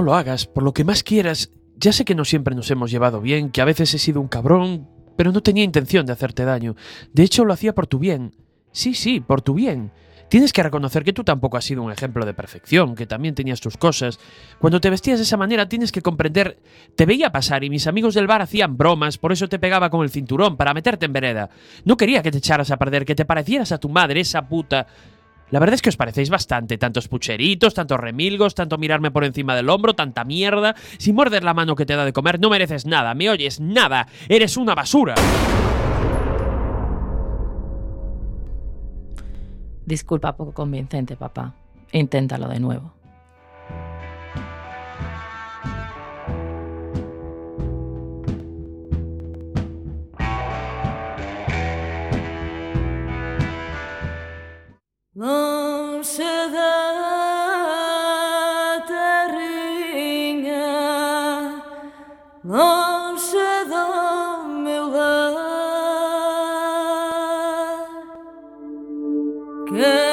No lo hagas, por lo que más quieras. Ya sé que no siempre nos hemos llevado bien, que a veces he sido un cabrón, pero no tenía intención de hacerte daño. De hecho, lo hacía por tu bien. Sí, sí, por tu bien. Tienes que reconocer que tú tampoco has sido un ejemplo de perfección, que también tenías tus cosas. Cuando te vestías de esa manera tienes que comprender... Te veía pasar y mis amigos del bar hacían bromas, por eso te pegaba con el cinturón, para meterte en vereda. No quería que te echaras a perder, que te parecieras a tu madre, esa puta... La verdad es que os parecéis bastante, tantos pucheritos, tantos remilgos, tanto mirarme por encima del hombro, tanta mierda. Si muerdes la mano que te da de comer, no mereces nada, ¿me oyes? Nada. Eres una basura. Disculpa poco convincente, papá. Inténtalo de nuevo. longe da terrinha, longe do meu lar. Que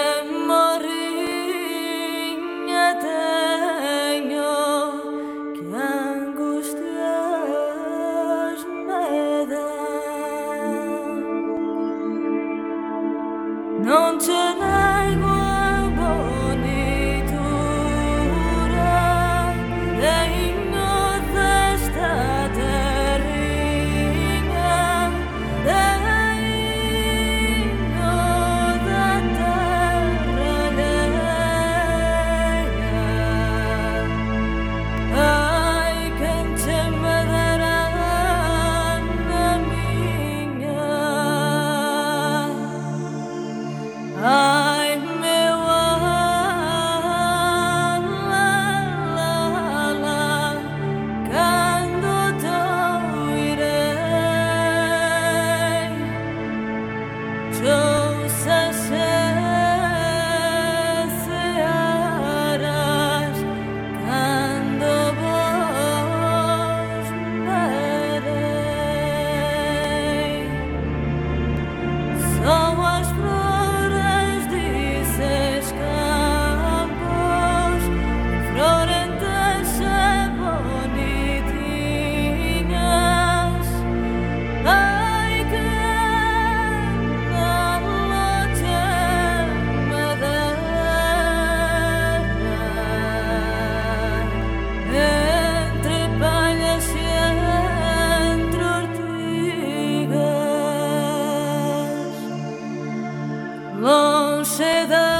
Longe da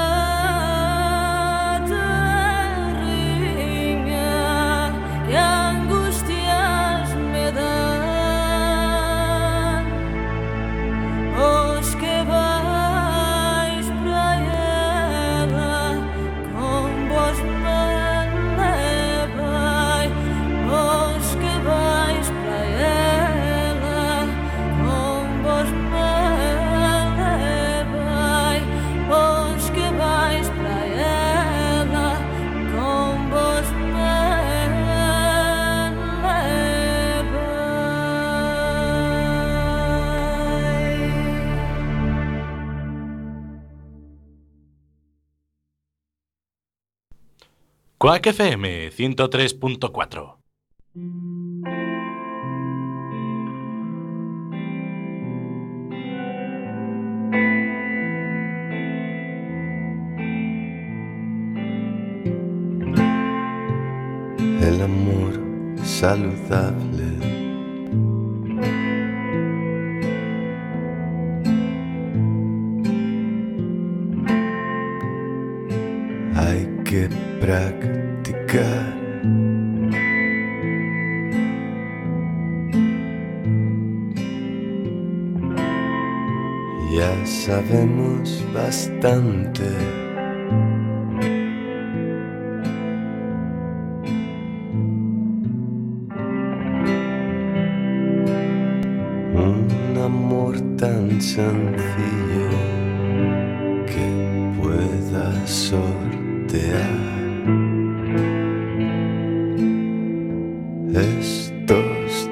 Quack FM 103.4. el amor saludable. Sabemos bastante. Un amor tan sencillo que pueda sortear estos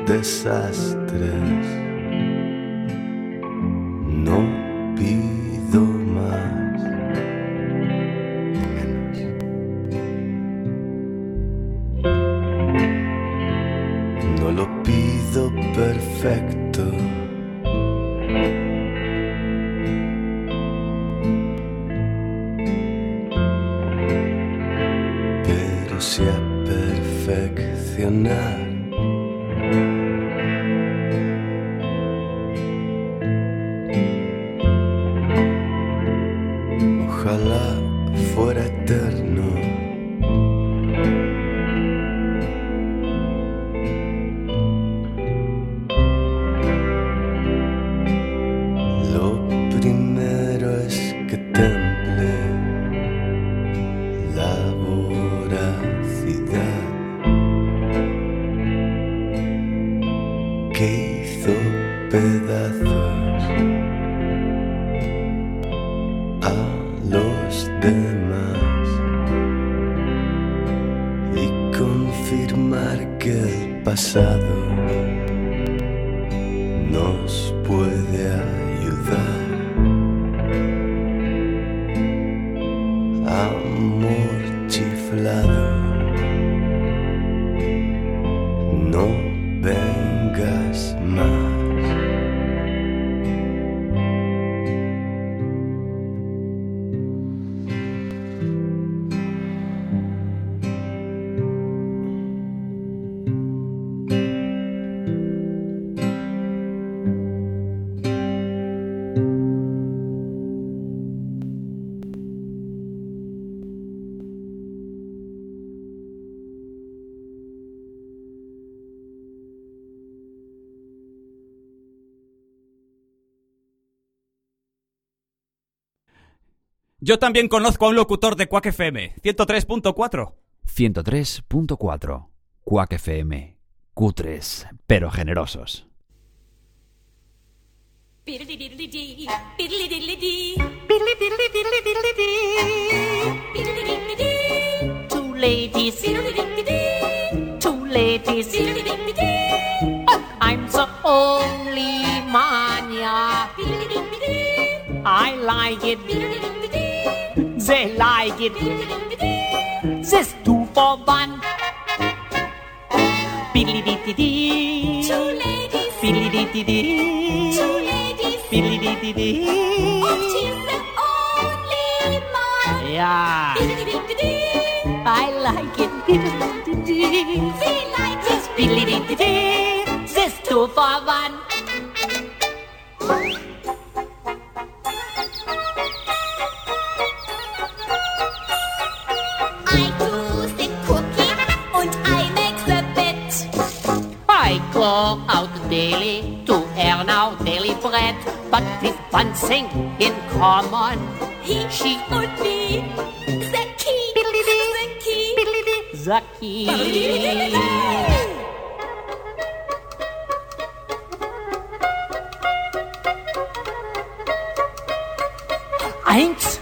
Yo también conozco a un locutor de Quack FM, 103.4. 103.4 Quack FM. Cutres, pero generosos. Two ladies, two ladies. I'm the only man, yeah. biddly-diddly-dee, I like it, they like it. This two for one. Biddly dee dee Two ladies, Biddly dee dee two ladies, dee dee and he's the only man. Yeah, I like it. Dee dee we like it. Biddly dee dee This two for one. Go out daily to earn our daily bread, but with one thing in common. He, She- or me, the key, the key. The key. Eins,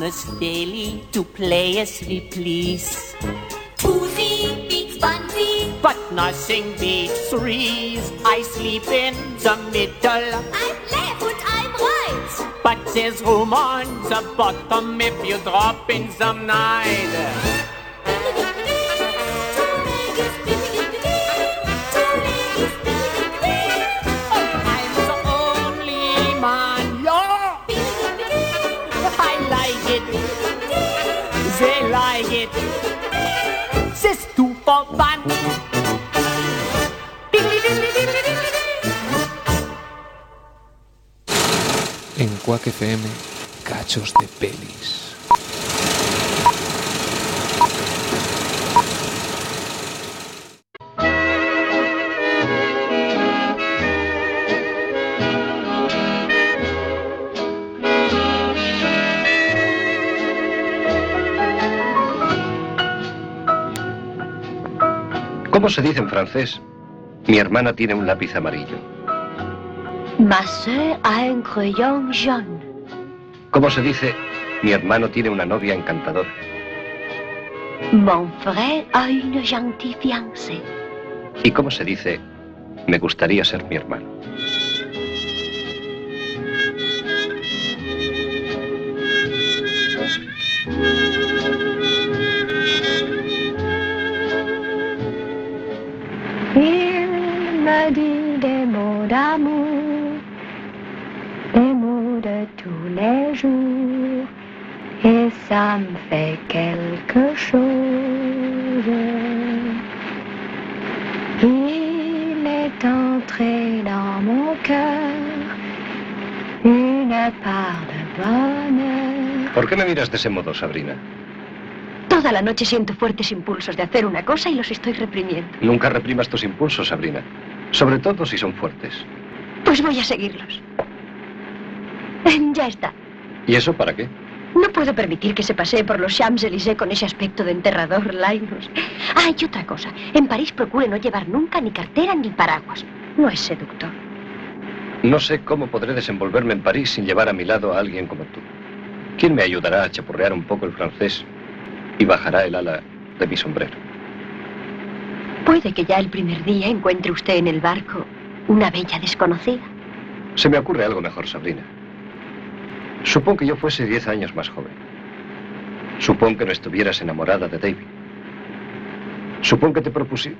partners daily to play as we please. Twosy beats onesie. But nothing beats threes. I sleep in the middle. I'm left and I'm right. But there's room on the bottom if you drop in some night. sie leiget. Sist du verwandt. En Quack FM, cachos de pelis. ¿Cómo se dice en francés? Mi hermana tiene un lápiz amarillo. Ma sœur a un crayon jaune. ¿Cómo se dice? Mi hermano tiene una novia encantadora. Mon frère a une gentille fiancée. ¿Y cómo se dice? Me gustaría ser mi hermano. Bonheur. ¿Por qué me miras de ese modo, Sabrina? Toda la noche siento fuertes impulsos de hacer una cosa y los estoy reprimiendo. Nunca reprimas tus impulsos, Sabrina. Sobre todo si son fuertes. Pues voy a seguirlos. Ya está. ¿Y eso para qué? No puedo permitir que se pasee por los Champs-Élysées con ese aspecto de enterrador, Linus. Ah, y otra cosa. En París procure no llevar nunca ni cartera ni paraguas. No es seductor. No sé cómo podré desenvolverme en París sin llevar a mi lado a alguien como tú. ¿Quién me ayudará a chapurrear un poco el francés y bajará el ala de mi sombrero? Puede que ya el primer día encuentre usted en el barco una bella desconocida. Se me ocurre algo mejor, Sabrina. Supón que yo fuese diez años más joven. Supón que no estuvieras enamorada de David. Supón que te propusí.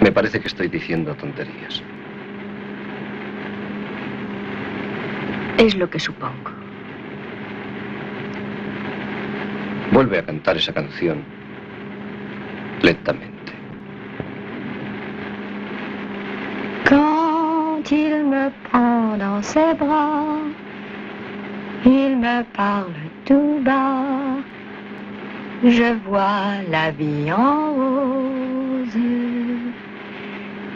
Me parece que estoy diciendo tonterías. Es lo que supongo. Vuelve a cantar esa canción lentamente. Quand il me prend dans ses bras, il me parle tout bas. Je vois la vie en rose.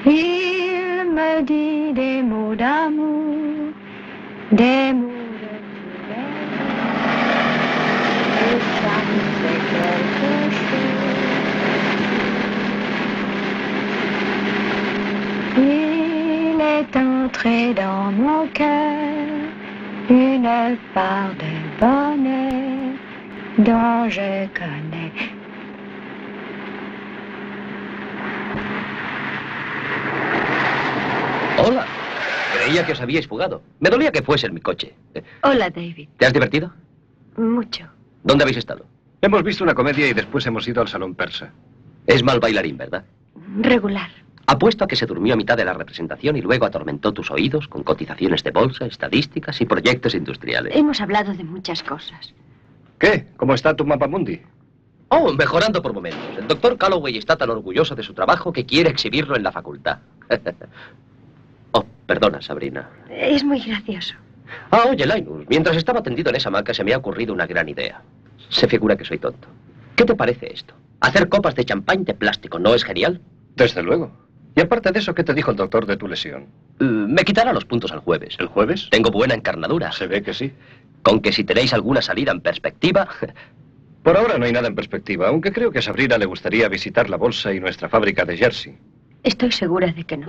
Il me dit des mots d'amour, des mots de tous les jours. Et ça me fait quelque chose. Il est entré dans mon cœur une part de bonheur dont je connais. Creía que os habíais fugado. Me dolía que fuese en mi coche. Hola, David. ¿Te has divertido? Mucho. ¿Dónde habéis estado? Hemos visto una comedia y después hemos ido al salón persa. Es mal bailarín, ¿verdad? Regular. Apuesto a que se durmió a mitad de la representación y luego atormentó tus oídos con cotizaciones de bolsa, estadísticas y proyectos industriales. Hemos hablado de muchas cosas. ¿Qué? ¿Cómo está tu mapa mundi? Oh, mejorando por momentos. El doctor Calloway está tan orgulloso de su trabajo que quiere exhibirlo en la facultad. perdona, Sabrina. Es muy gracioso. Ah, oye, Linus, mientras estaba tendido en esa hamaca se me ha ocurrido una gran idea. Se figura que soy tonto. ¿Qué te parece esto? Hacer copas de champán de plástico, ¿no es genial? Desde luego. Y aparte de eso, ¿qué te dijo el doctor de tu lesión? Uh, me quitará los puntos el jueves. ¿El jueves? Tengo buena encarnadura. Se ve que sí. Con que si tenéis alguna salida en perspectiva... Por ahora no hay nada en perspectiva, aunque creo que a Sabrina le gustaría visitar la bolsa y nuestra fábrica de jersey. Estoy segura de que no.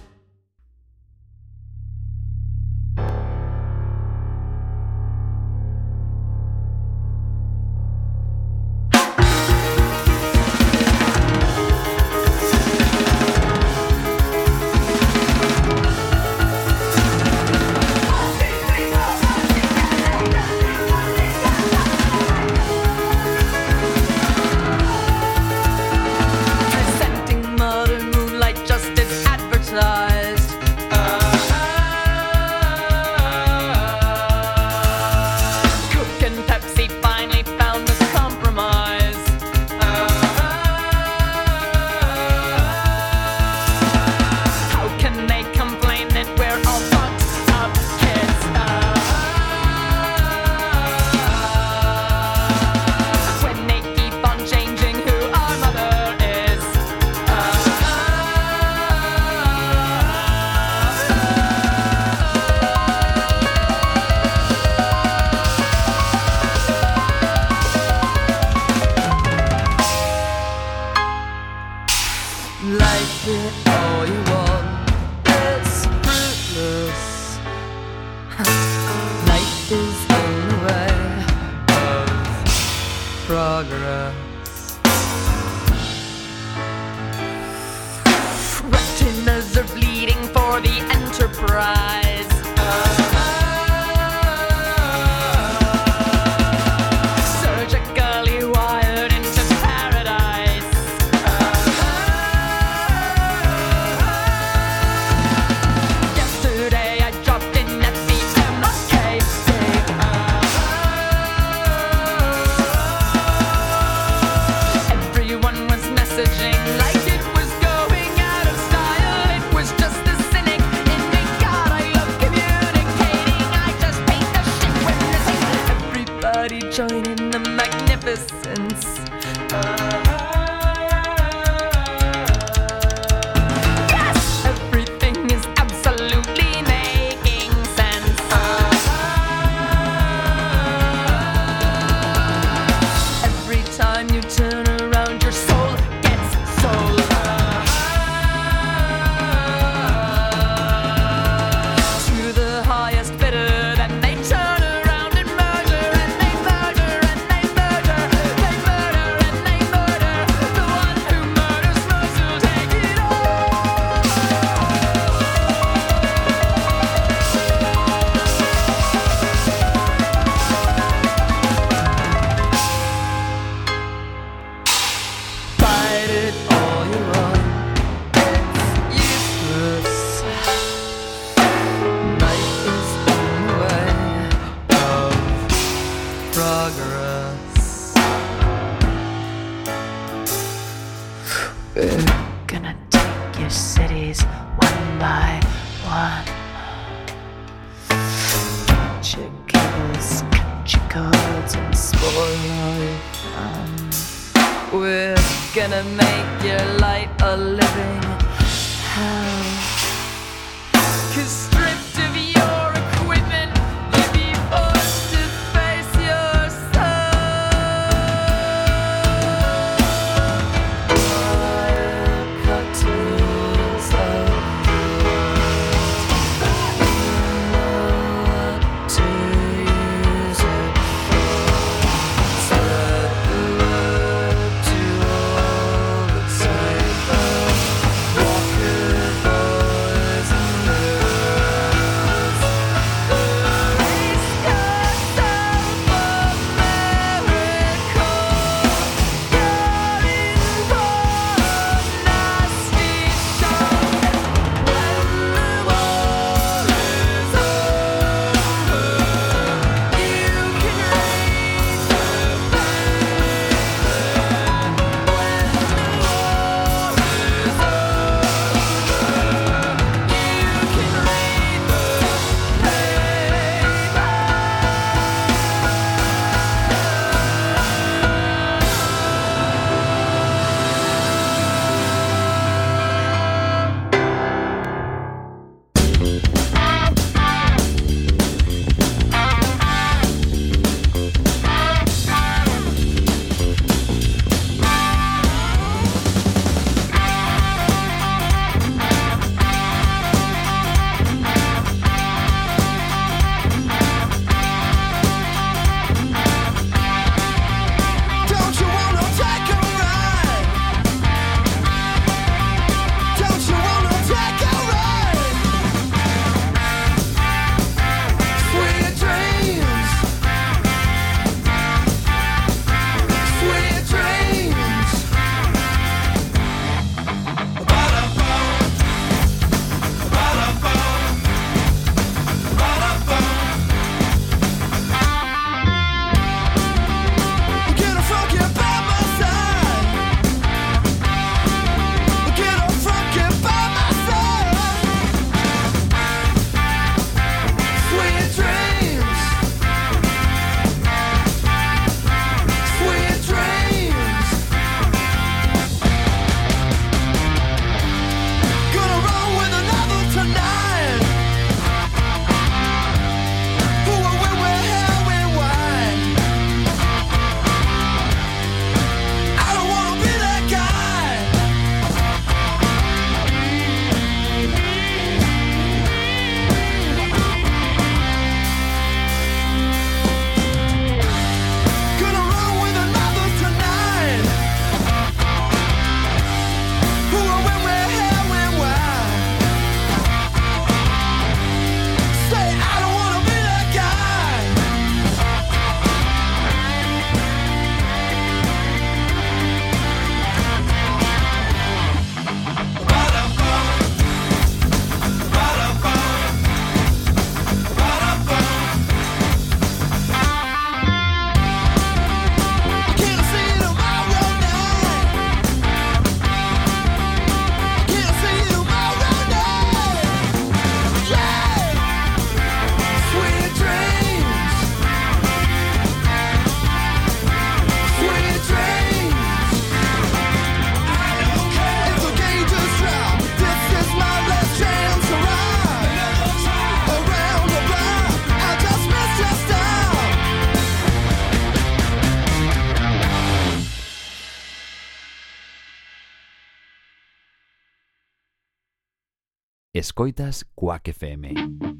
Escoitas Quack FM.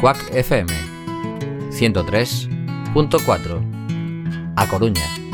Quack FM 103.4 A Coruña.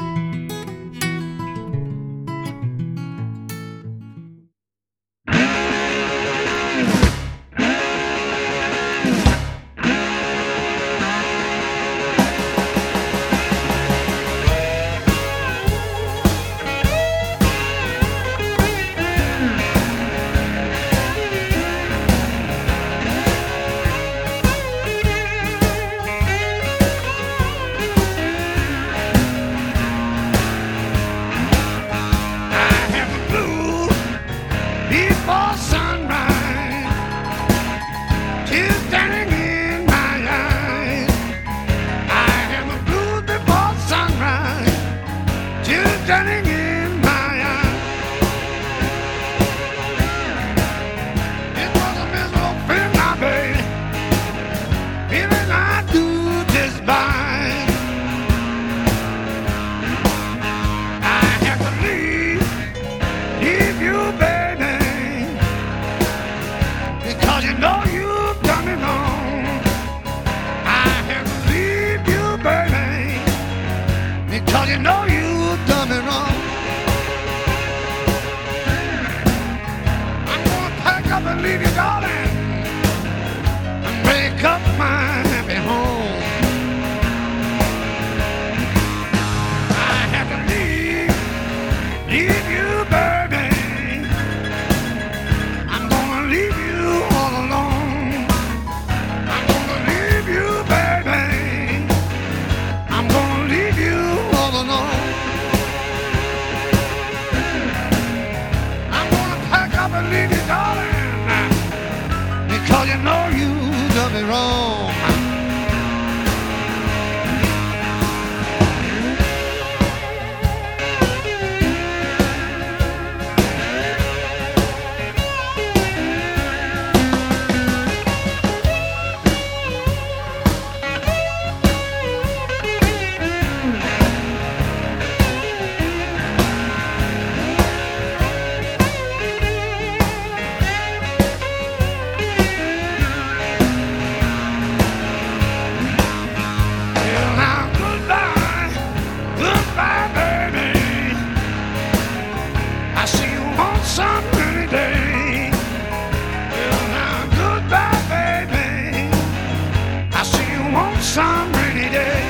some rainy day.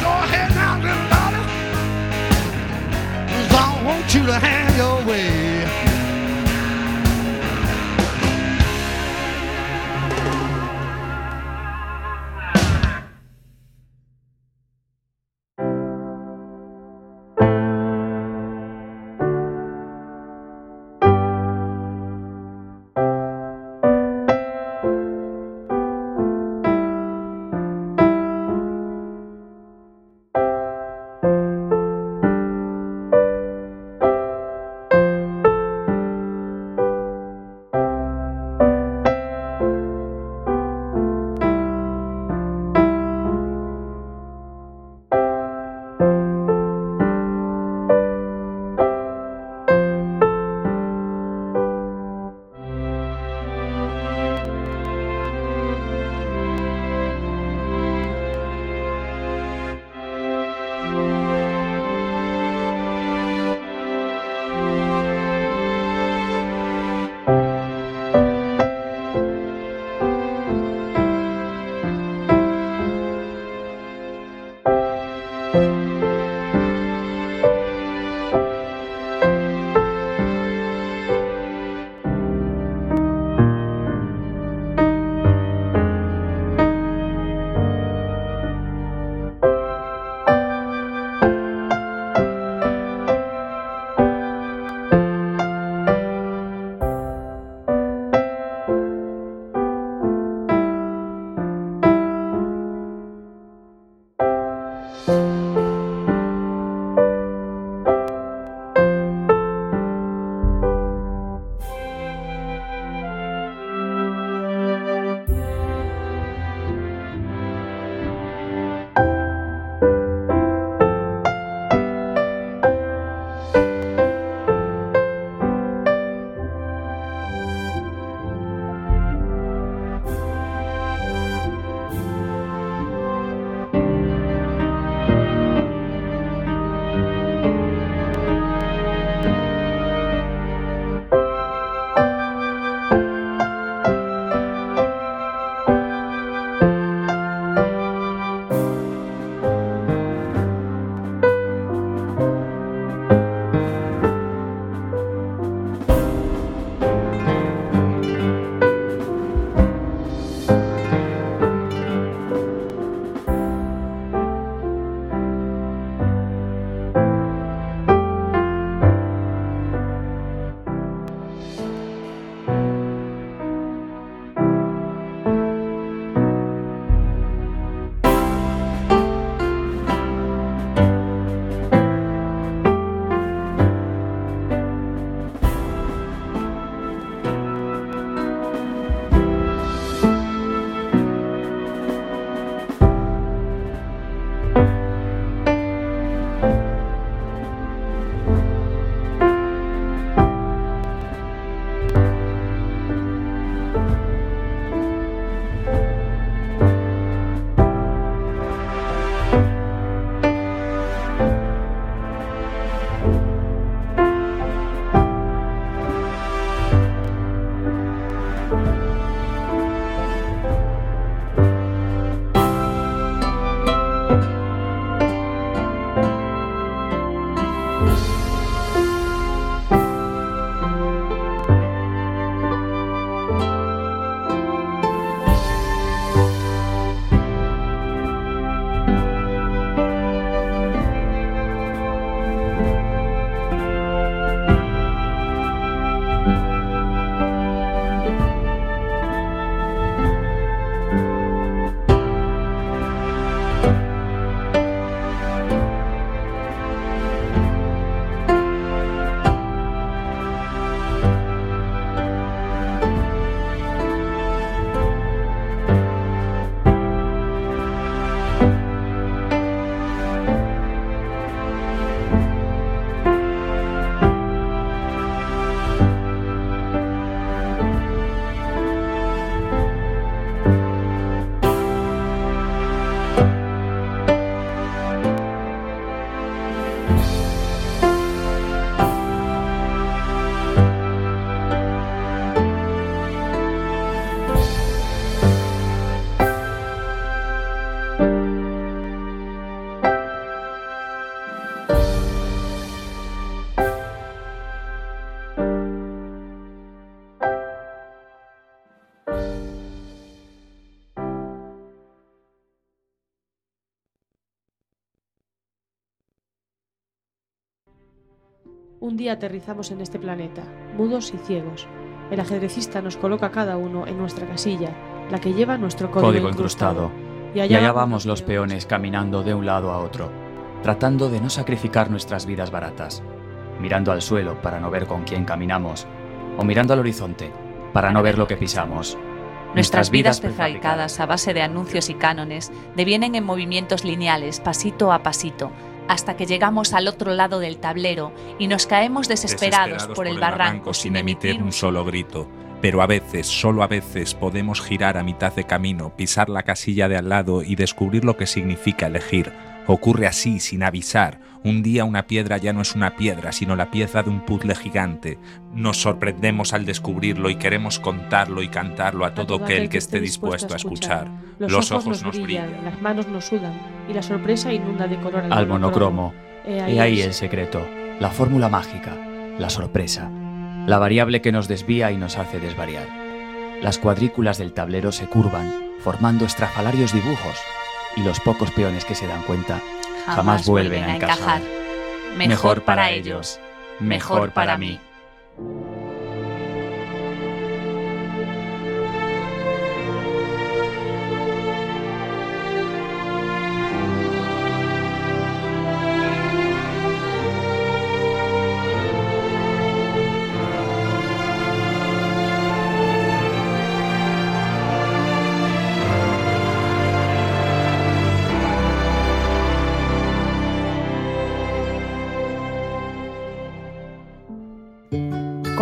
Go ahead now, little daughter, I want you to have. Un día aterrizamos en este planeta, mudos y ciegos. El ajedrecista nos coloca cada uno en nuestra casilla, la que lleva nuestro código, Código incrustado. Y allá, vamos los peones caminando de un lado a otro, tratando de no sacrificar nuestras vidas baratas, mirando al suelo para no ver con quién caminamos, o mirando al horizonte para no ver lo que pisamos. Nuestras vidas prefabricadas a base de anuncios y cánones devienen en movimientos lineales, pasito a pasito, hasta que llegamos al otro lado del tablero y nos caemos desesperados, por el barranco sin emitir un solo grito. Pero a veces, solo a veces, podemos girar a mitad de camino, pisar la casilla de al lado y descubrir lo que significa elegir. Ocurre así, sin avisar. Un día una piedra ya no es una piedra, sino la pieza de un puzzle gigante. Nos sorprendemos al descubrirlo y queremos contarlo y cantarlo a todo aquel que esté dispuesto a escuchar. Los, ojos, nos brillan, las manos nos sudan y la sorpresa inunda de color al, Al monocromo. He He ahí el secreto, la fórmula mágica, la sorpresa, la variable que nos desvía y nos hace desvariar. Las cuadrículas del tablero se curvan, formando estrafalarios dibujos, y los pocos peones que se dan cuenta jamás, vuelven a encajar. Mejor para ellos, mejor para mí.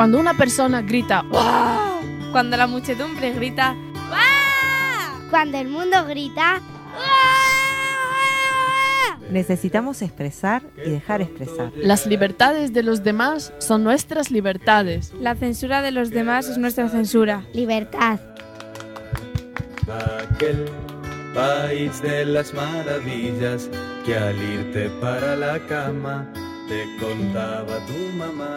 Cuando una persona grita ¡Wow! Cuando la muchedumbre grita Cuando el mundo grita, Necesitamos expresar y dejar expresar. Las libertades de los demás son nuestras libertades. La censura de los demás es nuestra censura. libertad. Aquel país de las maravillas que al irte para la cama te contaba tu mamá.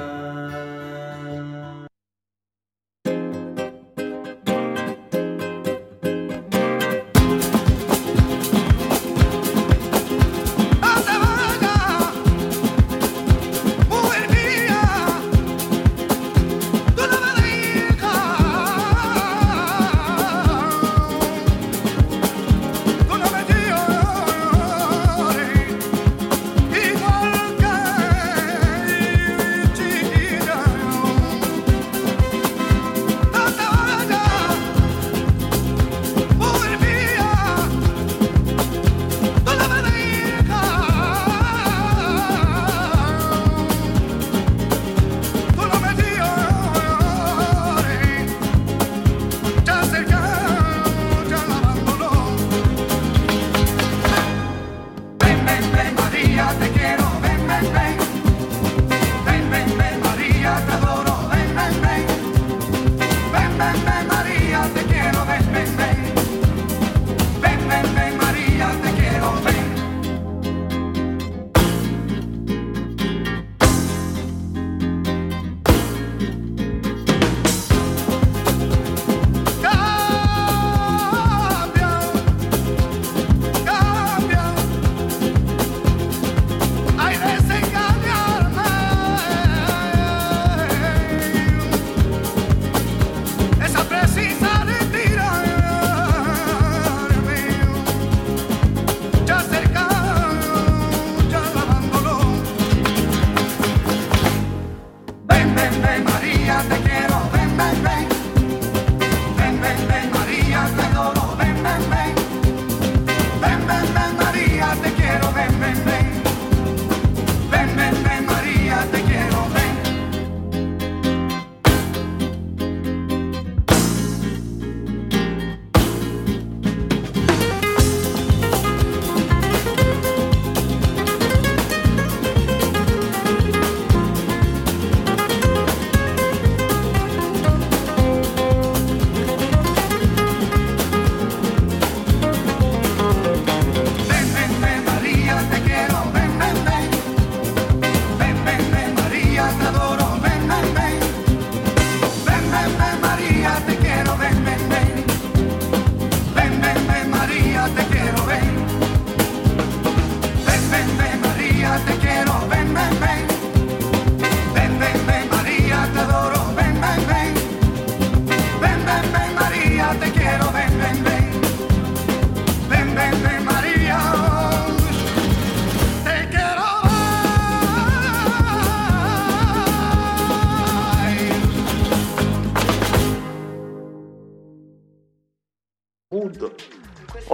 ールド。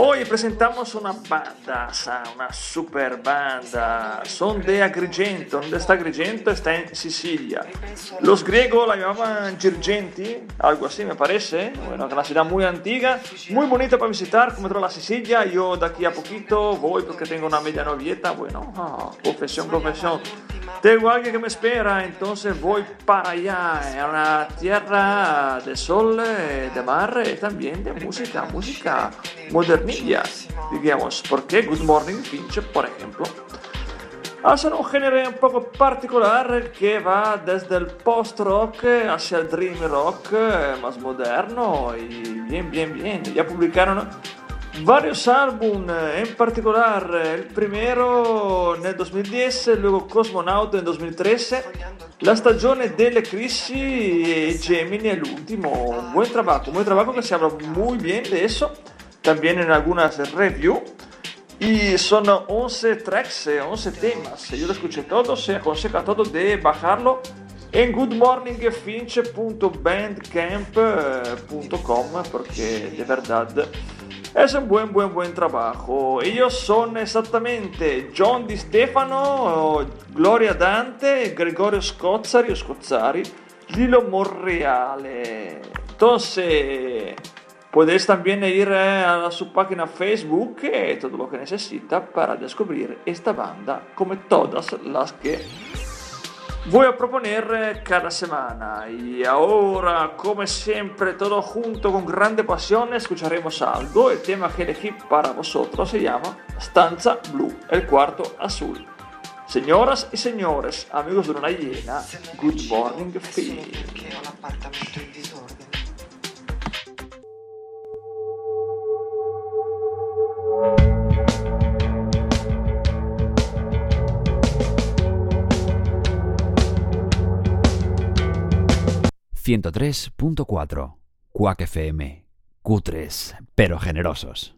Hoy presentamos una banda, una super banda. Son de Agrigento. ¿Dónde está Agrigento? Está en Sicilia. Los griegos la llamaban Girgenti, algo así me parece. Bueno, es una ciudad muy antigua, muy bonita para visitar, como toda la Sicilia. Yo de aquí a poquito voy porque tengo una media novieta. Bueno, ah, profesión, profesión. Tengo alguien que me espera, entonces voy para allá. Es una tierra de sol, eh, de mar y también de música, música modernilla, digamos. Porque Good Morning Finch, por ejemplo, hace un género un poco particular que va desde el post-rock hacia el dream rock eh, más moderno y bien, bien, bien. Ya publicaron varios álbumes, en particular el primero nel 2010, luego Cosmonaut en 2013, La stagione delle crisi y Gemini el último. Buen trabajo, buen trabajo que se habla muy bien de eso, también en algunas reviews. Y son 11 tracks, 11 temas. Yo lo escuché todo, se a todos de bajarlo en goodmorningfinch.bandcamp.com porque de verdad es un buen, buen, buen trabajo. Ellos son exactamente John Di Stefano, Gloria Dante, Gregorio Scozzari Scozzari, Lilo Monreale. Entonces, podéis también ir a su página Facebook y todo lo que necesita para descubrir esta banda, como todas las que voy a proponer cada semana. Y ahora, como siempre, todo junto con grande pasión, escucharemos algo. El tema que elegí para vosotros se llama Stanza Blue, el cuarto azul. Señoras y señores, amigos de una llena, good morning, feeling. 103.4 Cuac FM. Cutres, pero generosos.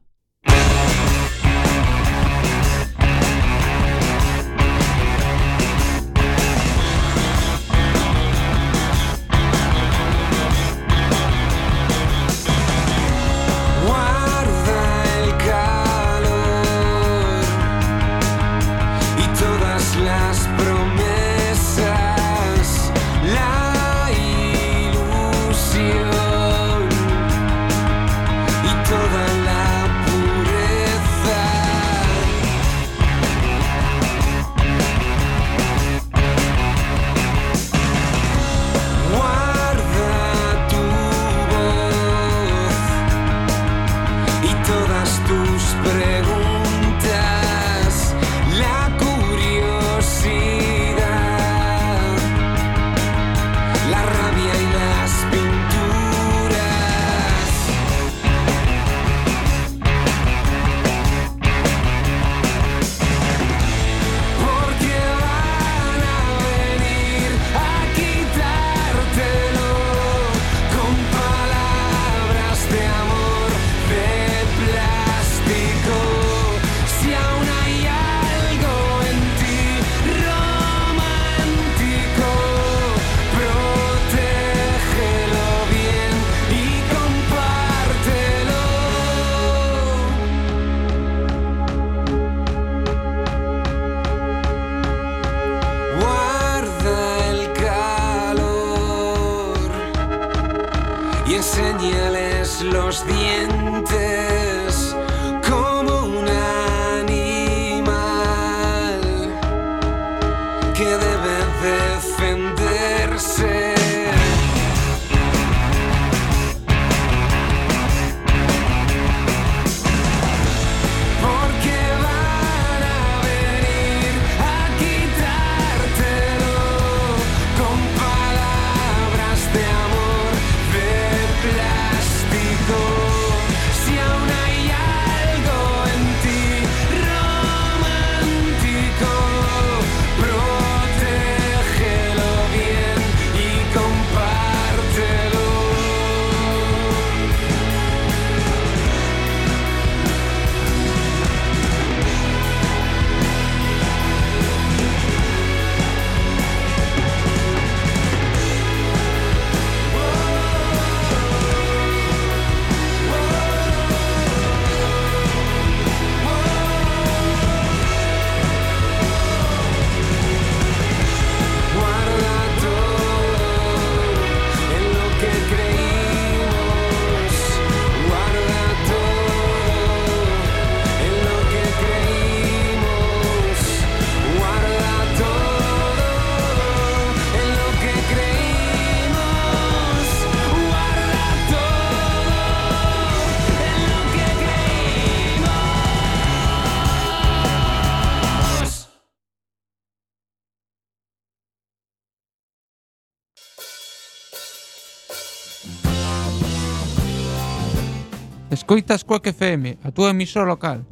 Escoitas Quack FM, a túa emisora local.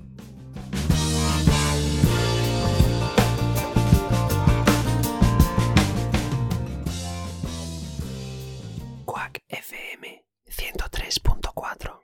Quack FM 103.4